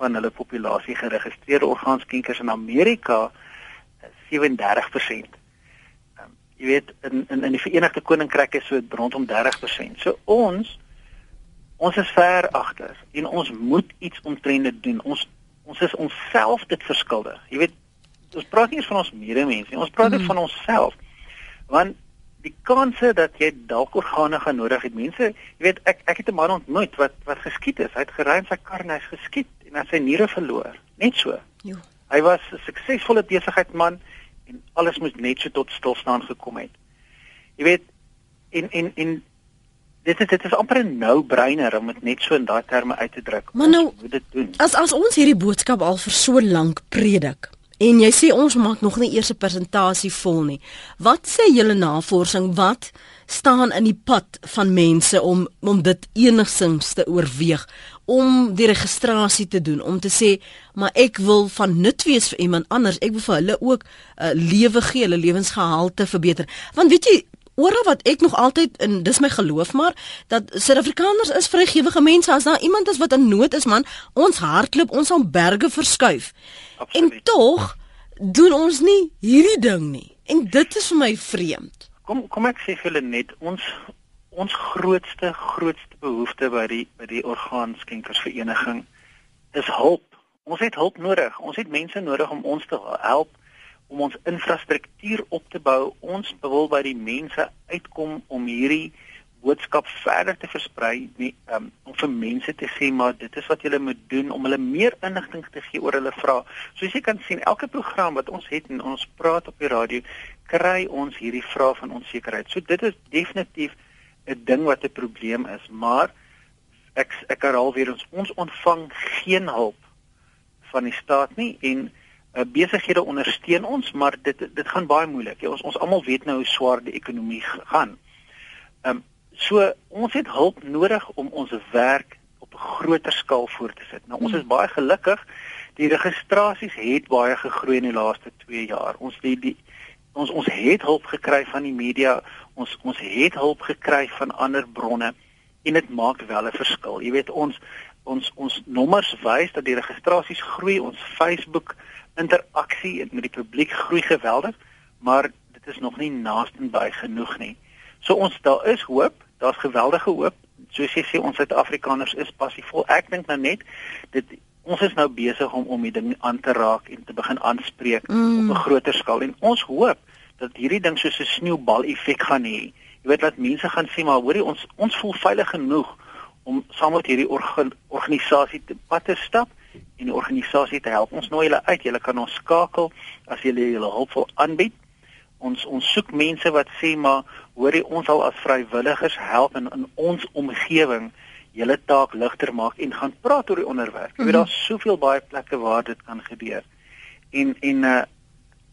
van hulle populasie geregistreerde orgaanskenkers en in Amerika 37%. Um, jy weet in in in die Verenigde Koninkryk is so rondom 30%. So ons ons is ver agter en ons moet iets omtrent dit doen. Ons ons is onsself dit verskuldig. Jy weet ons praat nie eens van ons medemens nie. Ons praat net mm. van onsself. Want die kanse dat jy dalk organe gaan nodig het. Mense, jy weet ek ek het 'n man ontmoet wat wat geskiet is. Hy het gery in sy kar en hy's geskiet en hy sy niere verloor. Net so. Jo. Hy was 'n suksesvolle besigheidsman en alles moes net so tot stilstaan gekom het. Jy weet en en en dit is dit is amper 'n no-brainer om dit net so in daai terme uit te druk. Maar nou moet dit doen. As as ons hierdie boodskap al vir so lank predik en jy sê ons maak nog nie eers 'n presentasie vol nie. Wat sê julle navorsing? Wat staan in die pad van mense om om dit enigsins te oorweeg om die registrasie te doen om te sê maar ek wil van nut wees vir iemand anders. Ek wil vir hulle ook uh, lewe gee hulle lewensgehalte verbeter. Want weet jy oral wat ek nog altyd en dis my geloof maar dat Suid-Afrikaners is vrygewige mense. As daar iemand is wat in nood is man ons hardloop ons aan berge verskuif. Absoluut. en tog doen ons nie hierdie ding nie. En dit is vir my vreemd. Kom kom ek sê vir hulle net ons ons grootste grootste behoefte by die by die orgaanskenkersvereniging is hulp. Ons het hulp nodig. Ons het mense nodig om ons te help om ons infrastruktuur op te bou. Ons wil by die mense uitkom om hierdie boodskap verder te versprei nie, um, om vir mense te sê maar dit is wat julle moet doen om hulle meer inligting te gee oor hulle vrae. Soos jy kan sien, elke program wat ons het en ons praat op die radio, kry ons hierdie vrae van onsekerheid. So dit is definitief 'n ding wat 'n probleem is, maar ek ek herhaal weer ons ons ontvang geen hulp van die staat nie en uh, besighede ondersteun ons, maar dit dit gaan baie moeilik. Ja, ons ons almal weet nou hoe swaar die ekonomie gaan. Ehm um, so ons het hulp nodig om ons werk op 'n groter skaal voort te sit. Nou ons is baie gelukkig. Die registrasies het baie gegroei in die laaste 2 jaar. Ons die, die ons ons het hulp gekry van die media. Ons ons het hulp gekry van ander bronne en dit maak wel 'n verskil. Jy weet ons ons ons nommers wys dat die registrasies groei. Ons Facebook interaksie met die publiek groei geweldig, maar dit is nog nie naastenby genoeg nie. So ons daar is hoop, daar's geweldige hoop. Soos jy sê ons Suid-Afrikaners is passievol. Ek dink nou net dit ons is nou besig om om die ding aan te raak en te begin aanspreek mm. op 'n groter skaal en ons hoop dat hierdie ding soos 'n sneeubal effek gaan hê. Jy weet dat mense gaan sê maar hoorie ons ons voel veilig genoeg om saam met hierdie orga, organisasie te pad te stap en die organisasie te help. Ons nooi julle uit. Julle kan ons skakel as julle julle hulp wil aanbied. Ons ons soek mense wat sê maar hoorie ons sal as vrywilligers help in in ons omgewing julle taak ligter maak en gaan praat oor die onderwerp. Jy weet daar's soveel baie plekke waar dit kan gebeur. En en uh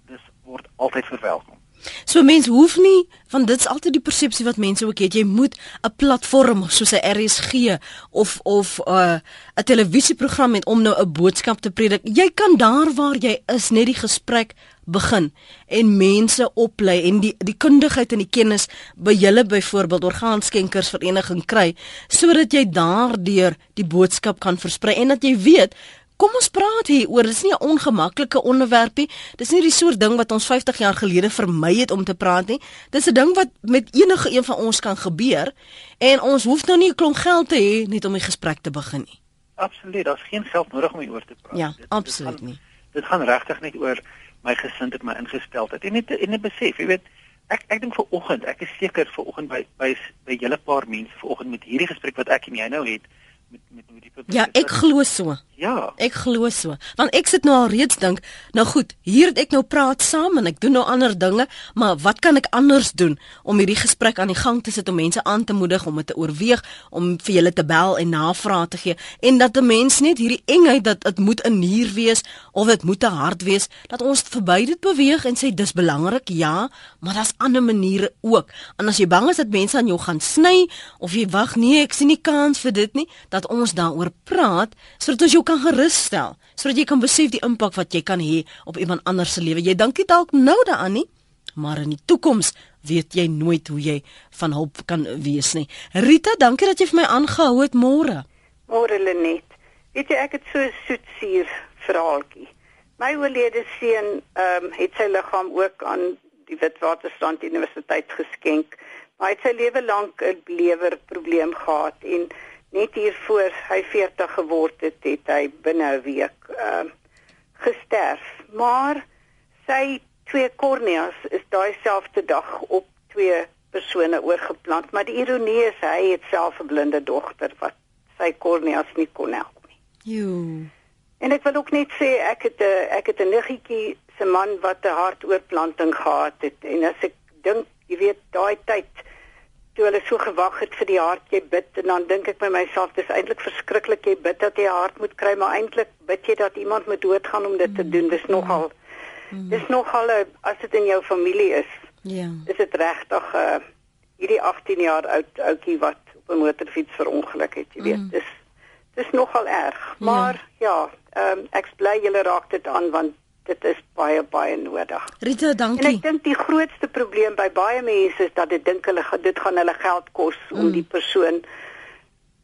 dis word altyd verwelkom. So mense hoef nie want dit's altyd die persepsie wat mense ook het jy moet 'n platform soos 'n RSG of of 'n uh, 'n televisieprogram het om nou 'n boodskap te predik. Jy kan daar waar jy is net die gesprek begin en mense oplei en die die kundigheid en die kennis by julle byvoorbeeld orgaanskenkersvereniging kry sodat jy daardeur die boodskap kan versprei en dat jy weet Kom ons praat hier oor, dis nie 'n ongemaklike onderwerp nie. Dis nie die soort ding wat ons 50 jaar gelede vermy het om te praat nie. Dis 'n ding wat met enige een van ons kan gebeur en ons hoef nou nie 'n klomp geld te hê net om die gesprek te begin nie. Absoluut, daar's geen geld nodig om hieroor te praat. Ja, dit, absoluut dit gaan, nie. Dit gaan regtig net oor my gesindheid, my ingesteldheid en net en net besef, jy weet, ek ek dink vir oggend, ek is seker vir oggend by by by julle paar mense vir oggend met hierdie gesprek wat ek en jy nou het met met hoe die publiek Ja, ek glo so. Ja. Ek glo so. Want ek sit nou al reeds dink, nou goed, hier het ek nou praat saam en ek doen nou ander dinge, maar wat kan ek anders doen om hierdie gesprek aan die gang te sit om mense aan te moedig om dit te oorweeg, om vir julle te bel en navrae te gee en dat 'n mens net hierdie engheid dat dit moet 'n nier wees of dit moet 'n hart wees, dat ons verby dit beweeg en sê dis belangrik, ja, maar daar's ander maniere ook. En as jy bang is dat mense aan jou gaan sny of jy wag, nee, ek sien nie kans vir dit nie, dat ons daaroor praat sodat ons jou kan gerusstel, sodat jy kan besef die impak wat jy kan hê op iemand anders se lewe. Jy dink dit dalk nou daaraan nie, maar in die toekoms weet jy nooit hoe jy van hulp kan wees nie. Rita, dankie dat jy vir my aangehou het môre. Môre Lenet. Weet jy ek het so soetsuur verhaaltjie. My oorlede seun ehm um, het sy liggaam ook aan die Witwatersrand Universiteit geskenk. Maar hy het sy lewe lank 'n lewerprobleem gehad en net hier voor hy 40 geword het, het hy binne 'n week ehm uh, gesterf. Maar sy twee korneas is daai selfde dag op twee persone oorgeplant, maar die ironie is hy het self 'n blinde dogter wat sy korneas nie kon help nie. Jo. En ek wil ook net sê ek het 'n ek het 'n niggetjie se man wat 'n hartoortplanting gehad het en as ek dink, jy weet, daai tyd toe hulle so gewag het vir die hart jy bid en dan dink ek by myself dis eintlik verskriklik jy bid dat jy 'n hart moet kry maar eintlik bid jy dat iemand moet doodgaan om dit te mm. doen dis nogal mm. dis nogal as dit in jou familie is ja is dit regtig uh, hierdie 18 jaar oud ouetjie wat op 'n motorfiets verongeluk het jy weet mm. dis dis nogal erg maar ja, ja um, ek bly julle raak dit aan want dit is baie baie nodig. Rita, dankie. En ek dink die grootste probleem by baie mense is dat dit dink hulle dit gaan hulle geld kos mm. om die persoon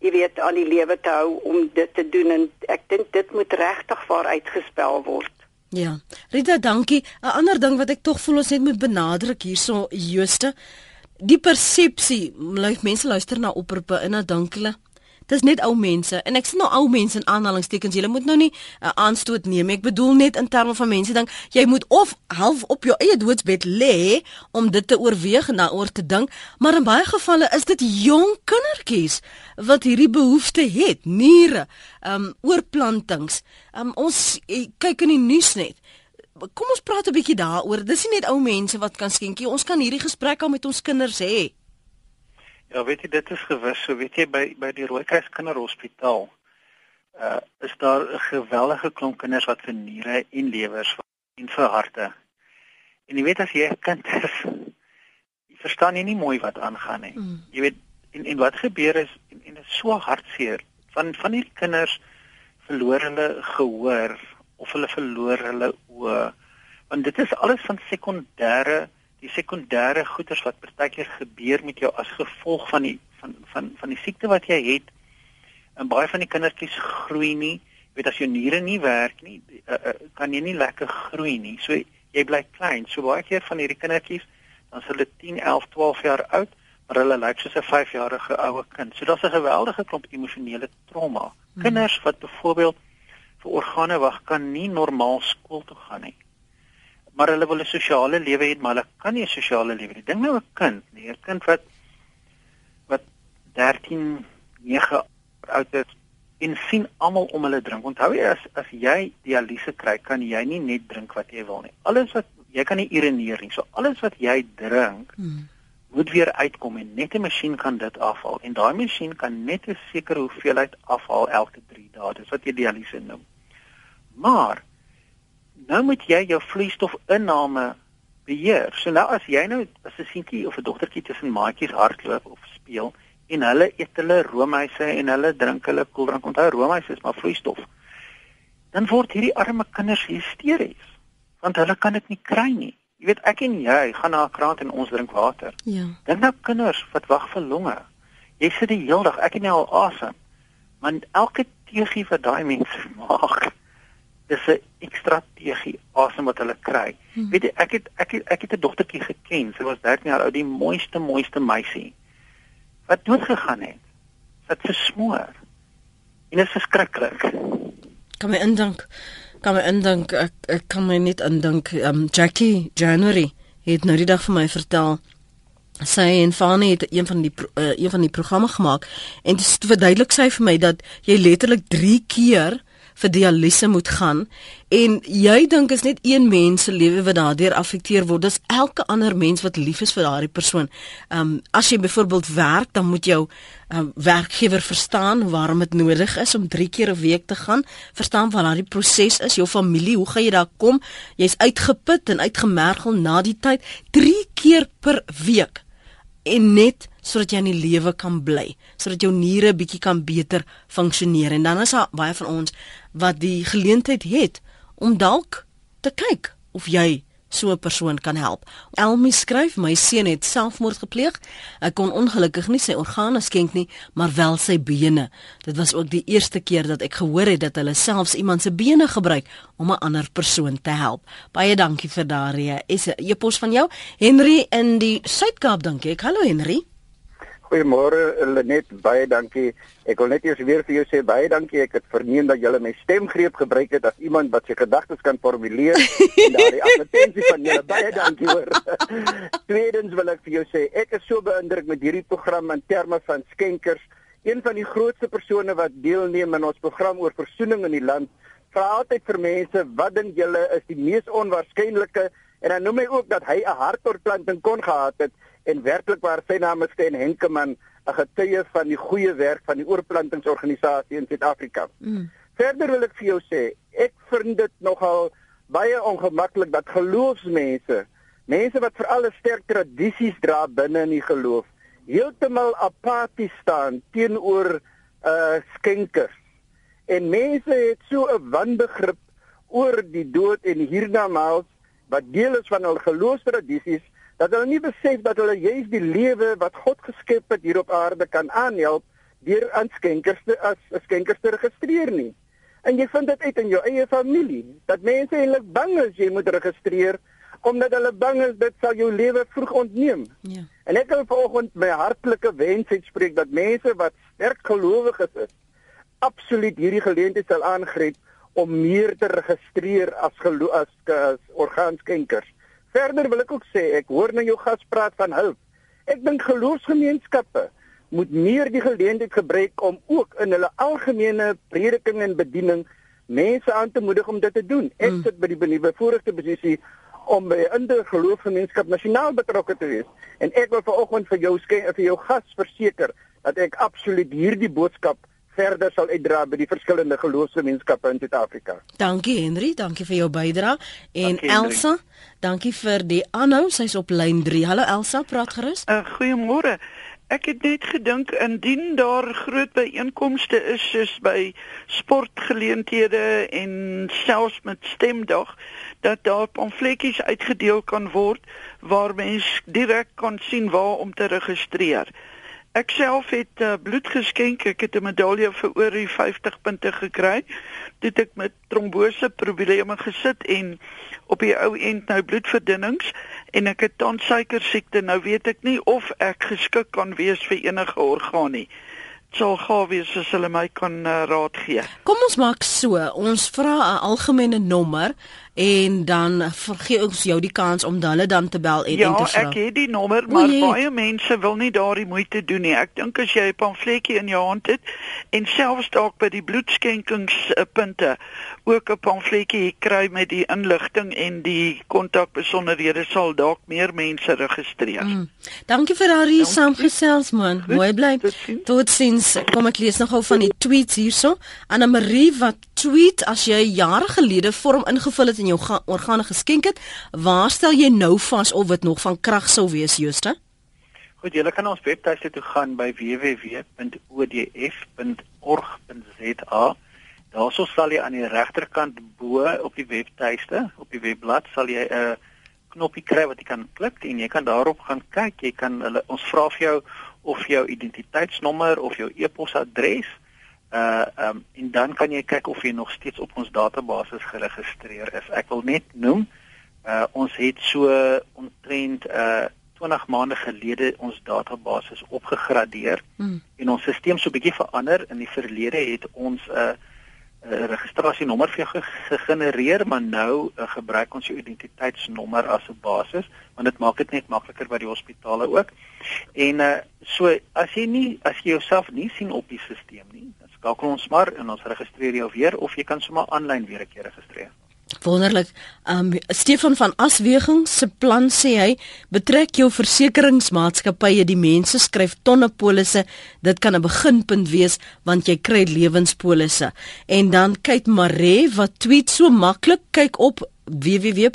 jy weet aan die lewe te hou om dit te doen en ek dink dit moet regtig waar uitgespel word. Ja. Rita, dankie. 'n Ander ding wat ek tog voel ons net moet benadruk hierso Jooste, die persepsie, mense luister na oproepe en dan dink hulle Dis net ou mense en ek sê nou ou mense in aanhalingstekens. Jy moet nou nie 'n uh, aanstoot neem. Ek bedoel net in terme van mense dink jy moet of half op jou eie doodsbed lê om dit te oorweeg en daaroor te dink, maar in baie gevalle is dit jong kindertjies wat hierdie behoefte het, niere, um oorplantings. Um ons eh, kyk in die nuus net. Kom ons praat 'n bietjie daaroor. Dis nie net ou mense wat kan skenkie. Ons kan hierdie gesprek al met ons kinders hê. Ja, weet jy dit is gewis, so weet jy by by die Rooikruis Kinderhospitaal uh is daar 'n geweldige klomp kinders wat vir niere en lewers en vir harte. En jy weet as jy 'n kind is, jy verstaan jy nie mooi wat aangaan nie. Mm. Jy weet en en wat gebeur is en, en dit is so hartseer van van hierdie kinders verloor hulle gehoor of hulle verloor hulle oë want dit is alles van sekondêre die sekondêre goeters wat partykeer gebeur met jou as gevolg van die van van van die siekte wat jy het. En baie van die kindertjies groei nie. Jy weet as jou niere nie werk nie, uh, uh, kan jy nie lekker groei nie. So jy bly klein. So baie keer van hierdie kindertjies dan is hulle 10, 11, 12 jaar oud, maar hulle lyk soos 'n 5-jarige oue kind. So daar's 'n geweldige klomp emosionele trauma. Hmm. Kinders wat byvoorbeeld vir organe wag kan nie normaal skool toe gaan nie maar hulle wil 'n sosiale lewe hê, maar hulle kan nie 'n sosiale lewe hê. Dink nou 'n kind, nee, 'n kind wat wat 13, 9 oud is en sien almal om hulle drink. Onthou jy as as jy dialyse kry, kan jy nie net drink wat jy wil nie. Alles wat jy kan nie urineer nie. So alles wat jy drink hmm. moet weer uitkom en net 'n masjien kan dit afhaal en daai masjien kan net 'n sekere hoeveelheid afhaal elke 3 dae. Dis wat jy dialyse noem. Maar nou moet jy jou vloeistofinname beheer. So nou as jy nou as 'n seentjie of 'n dogtertjie tussen maatjies hardloop of speel en hulle eet hulle roomhuise en hulle drink hulle koeldrank, onthou roomhuise is maar vloeistof. Dan word hierdie arme kinders hysteries want hulle kan dit nie kry nie. Jy weet ek en jy gaan na 'n kraan en ons drink water. Ja. Dink nou kinders wat wag vir longe. Jy sit die hele dag, ek het nou al asem. Want elke teegie wat daai mense maak, dis 'n ekstra tegie asem wat hulle kry. Hmm. Weet jy, ek het ek het, ek het 'n dogtertjie geken. Sy was 13 jaar oud, die mooiste mooiste meisie wat dood gegaan het. Wat versmoor. En dit is verskriklik. Kan my indink. Kan my indink ek, ek kan my net indink um Jackie January het nou die dag vir my vertel sy en Fanny het een van die uh, een van die programme gemaak en dit verduidelik sy vir my dat jy letterlik 3 keer vir dialyse moet gaan. En jy dink is net een mens se lewe wat daardeur afekteer word. Dis elke ander mens wat lief is vir daardie persoon. Ehm um, as jy byvoorbeeld werk dan moet jou um, werkgewer verstaan waarom dit nodig is om 3 keer 'n week te gaan, verstaan wat daardie proses is, jou familie, hoe gaan jy daar kom? Jy's uitgeput en uitgemergel na die tyd. 3 keer per week. En net sodat jy in die lewe kan bly, sodat jou niere bietjie kan beter funksioneer en dan is daar baie van ons wat die geleentheid het om dalk te kyk of jy so 'n persoon kan help. Elmi skryf my seun het selfmoord gepleeg. Hy kon ongelukkig nie sy organe skenk nie, maar wel sy bene. Dit was ook die eerste keer dat ek gehoor het dat hulle selfs iemand se bene gebruik om 'n ander persoon te help. Baie dankie vir daardie e-pos van jou. Henry in die Suid-Kaap dink ek. Hallo Henry. Goeiemôre Lenet, baie dankie. Ek wil net eers weer vir jou sê baie dankie. Ek het verneem dat jy my stemgreep gebruik het as iemand wat sy gedagtes kan formuleer en daardie advertensie van julle baie dankie hoor. Tweedens wil ek vir jou sê ek is so beïndruk met hierdie program in terme van skenkers. Een van die grootste persone wat deelneem aan ons program oor versoening in die land, vra altyd vir mense, "Wat dink julle is die mees onwaarskynlike?" En dan noem hy ook dat hy 'n hartoortplanting kon gehad het en werklik waar sy naam is Sten Henkemann, 'n getuie van die goeie werk van die oorplantingsorganisasie in Suid-Afrika. Mm. Verder wil ek vir jou sê, ek vind dit nogal baie ongemaklik dat geloofsmense, mense wat vir alle sterk tradisies dra binne in die geloof, heeltemal apaties staan teenoor uh skenkers. En mense het so 'n wanbegrip oor die dood en hiernamaals wat deel is van hul geloofstradisies dat hulle nie besef dat hulle juis die lewe wat God geskep het hier op aarde kan aanhelp deur aan skenkers te as skenkers te registreer nie. En jy vind dit uit in jou eie familie dat mense eintlik bang is jy moet registreer omdat hulle bang is dit sal jou lewe vroeg ontneem. Ja. En ek wil vanoggend my hartlike wens uitspreek dat mense wat sterk gelowiges is, absoluut hierdie geleentheid sal aangryp om meer te registreer as gelo as, as orgaanskenkers. Verder wil ek ook sê, ek hoor nou jou gas praat van hulp. Ek dink geloofsgemeenskappe moet meer die geleentheid gebruik om ook in hulle algemene prediking en bediening mense aan te moedig om dit te doen. Ek mm. sit by die voorste posisie om by 'n geloofsgemeenskap nasionaal betrokke te wees en ek wil vanoggend vir jou skei vir jou gas verseker dat ek absoluut hierdie boodskap verder sal uitdra by die verskillende geloofsgemeenskappe in Suid-Afrika. Dankie Henry, dankie vir jou bydrae en dankie, Elsa, dankie vir die aanhou, sy's op lyn 3. Hallo Elsa, praat gerus. Uh, Goeiemôre. Ek het net gedink indien daar groot byeenkomste is soos by sportgeleenthede en selfs met stemdag dat daar pamfletjies uitgedeel kan word waar mens direk kan sien waar om te registreer. Ek self het uh, bloed geskenk. Ek het 'n medalje vir oor die 50 punte gekry. Dit ek met trombose probleme gesit en op die ou end nou bloedverdunnings en ek het tans suiker siekte. Nou weet ek nie of ek geskik kan wees vir enige orgaan nie sal gou wees as hulle my kan uh, raad gee. Kom ons maak so, ons vra 'n algemene nommer en dan vergee ons jou die kans om hulle dan te bel en ja, te vra. Ja, ek het die nommer, maar Oei. baie mense wil nie daardie moeite doen nie. Ek dink as jy 'n pamfletjie in jou hand het en selfs dalk by die bloedskenkingspunte ook 'n pamfletjie kry met die inligting en die kontakbesonderhede sal dalk meer mense registreer. Mm. Dankie vir daardie saamgesels man. Mooi bly. Totsiens. Kom ek lees nogal van die tweets hierso. Anna Marie wat tweet as jy jare gelede vorm ingevul het en jou organe geskenk het, waar stel jy nou vas of dit nog van krag sou wees, Jooste? Goed, jy kan ons webtuiste toe gaan by www.odf.org.za. Daarso sal jy aan die regterkant bo op die webtuiste, op die webblad sal jy 'n uh, knoppie kry wat jy kan klik en jy kan daarop gaan kyk. Jy kan hulle ons vra vir jou of jou identiteitsnommer of jou e-posadres uh um, en dan kan jy kyk of jy nog steeds op ons database geregistreer is. Ek wil net noem uh ons het so omtrent uh 20 maande gelede ons database opgegradeer hmm. en ons stelsel so 'n bietjie verander. In die verlede het ons 'n uh, 'n registrasienommer vir jou gegenereer, maar nou uh, gebruik ons jou identiteitsnommer as 'n basis, want dit maak dit net makliker by die hospitale ook. En uh so as jy nie as jy jouself nie sien op die stelsel nie, skakel ons maar en ons registreer jou weer of jy kan sommer aanlyn weer 'n keer registreer. Wonderlik. Um Stefan van Asweging se plan sê hy betrek jou versekeringsmaatskappye die mense skryf tonne polisse. Dit kan 'n beginpunt wees want jy kry lewenspolisse. En dan kyk Mare wat tweet so maklik kyk op www.odf.org.za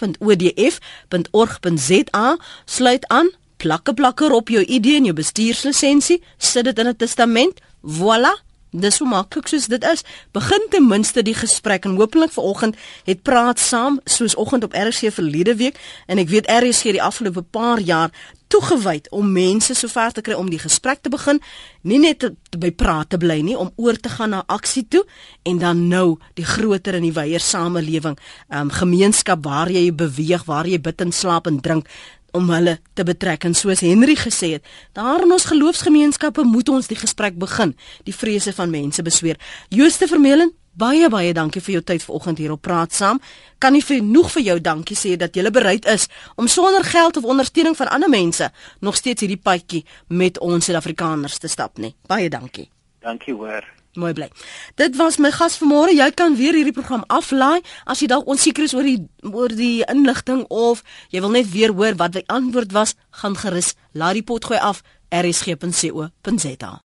sluit aan plakke plakker op jou ID en jou bestuurslisensie sit dit in 'n testament voilà Dis so maklik soos dit is. Begin ten minste die gesprek en hopelik vanoggend het praat saam soos oggend op RC verlede week. En ek weet RC die afgelope paar jaar toegewyd om mense sover te kry om die gesprek te begin, nie net te, te by praat te bly nie, om oor te gaan na aksie toe. En dan nou die groter en die wyeer samelewing, ehm um, gemeenskap waar jy beweeg, waar jy bid en slaap en drink om hulle te betrek en soos Henry gesê het, daar in ons geloofsgemeenskappe moet ons die gesprek begin, die vrese van mense besweer. Jooste Vermeulen, baie baie dankie vir jou tyd vanoggend hier op Praat Saam. Kan nie genoeg vir jou dankie sê dat jy bereid is om sonder geld of ondersteuning van ander mense nog steeds hierdie padjie met ons Suid-Afrikaners te stap nie. Baie dankie. Dankie hoor. Mooi bly. Dit was my gas vanmôre. Jy kan weer hierdie program aflaai as jy dalk onseker is oor die oor die inligting of jy wil net weer hoor wat die antwoord was, gaan gerus laai die pot gooi af rsg.co.za.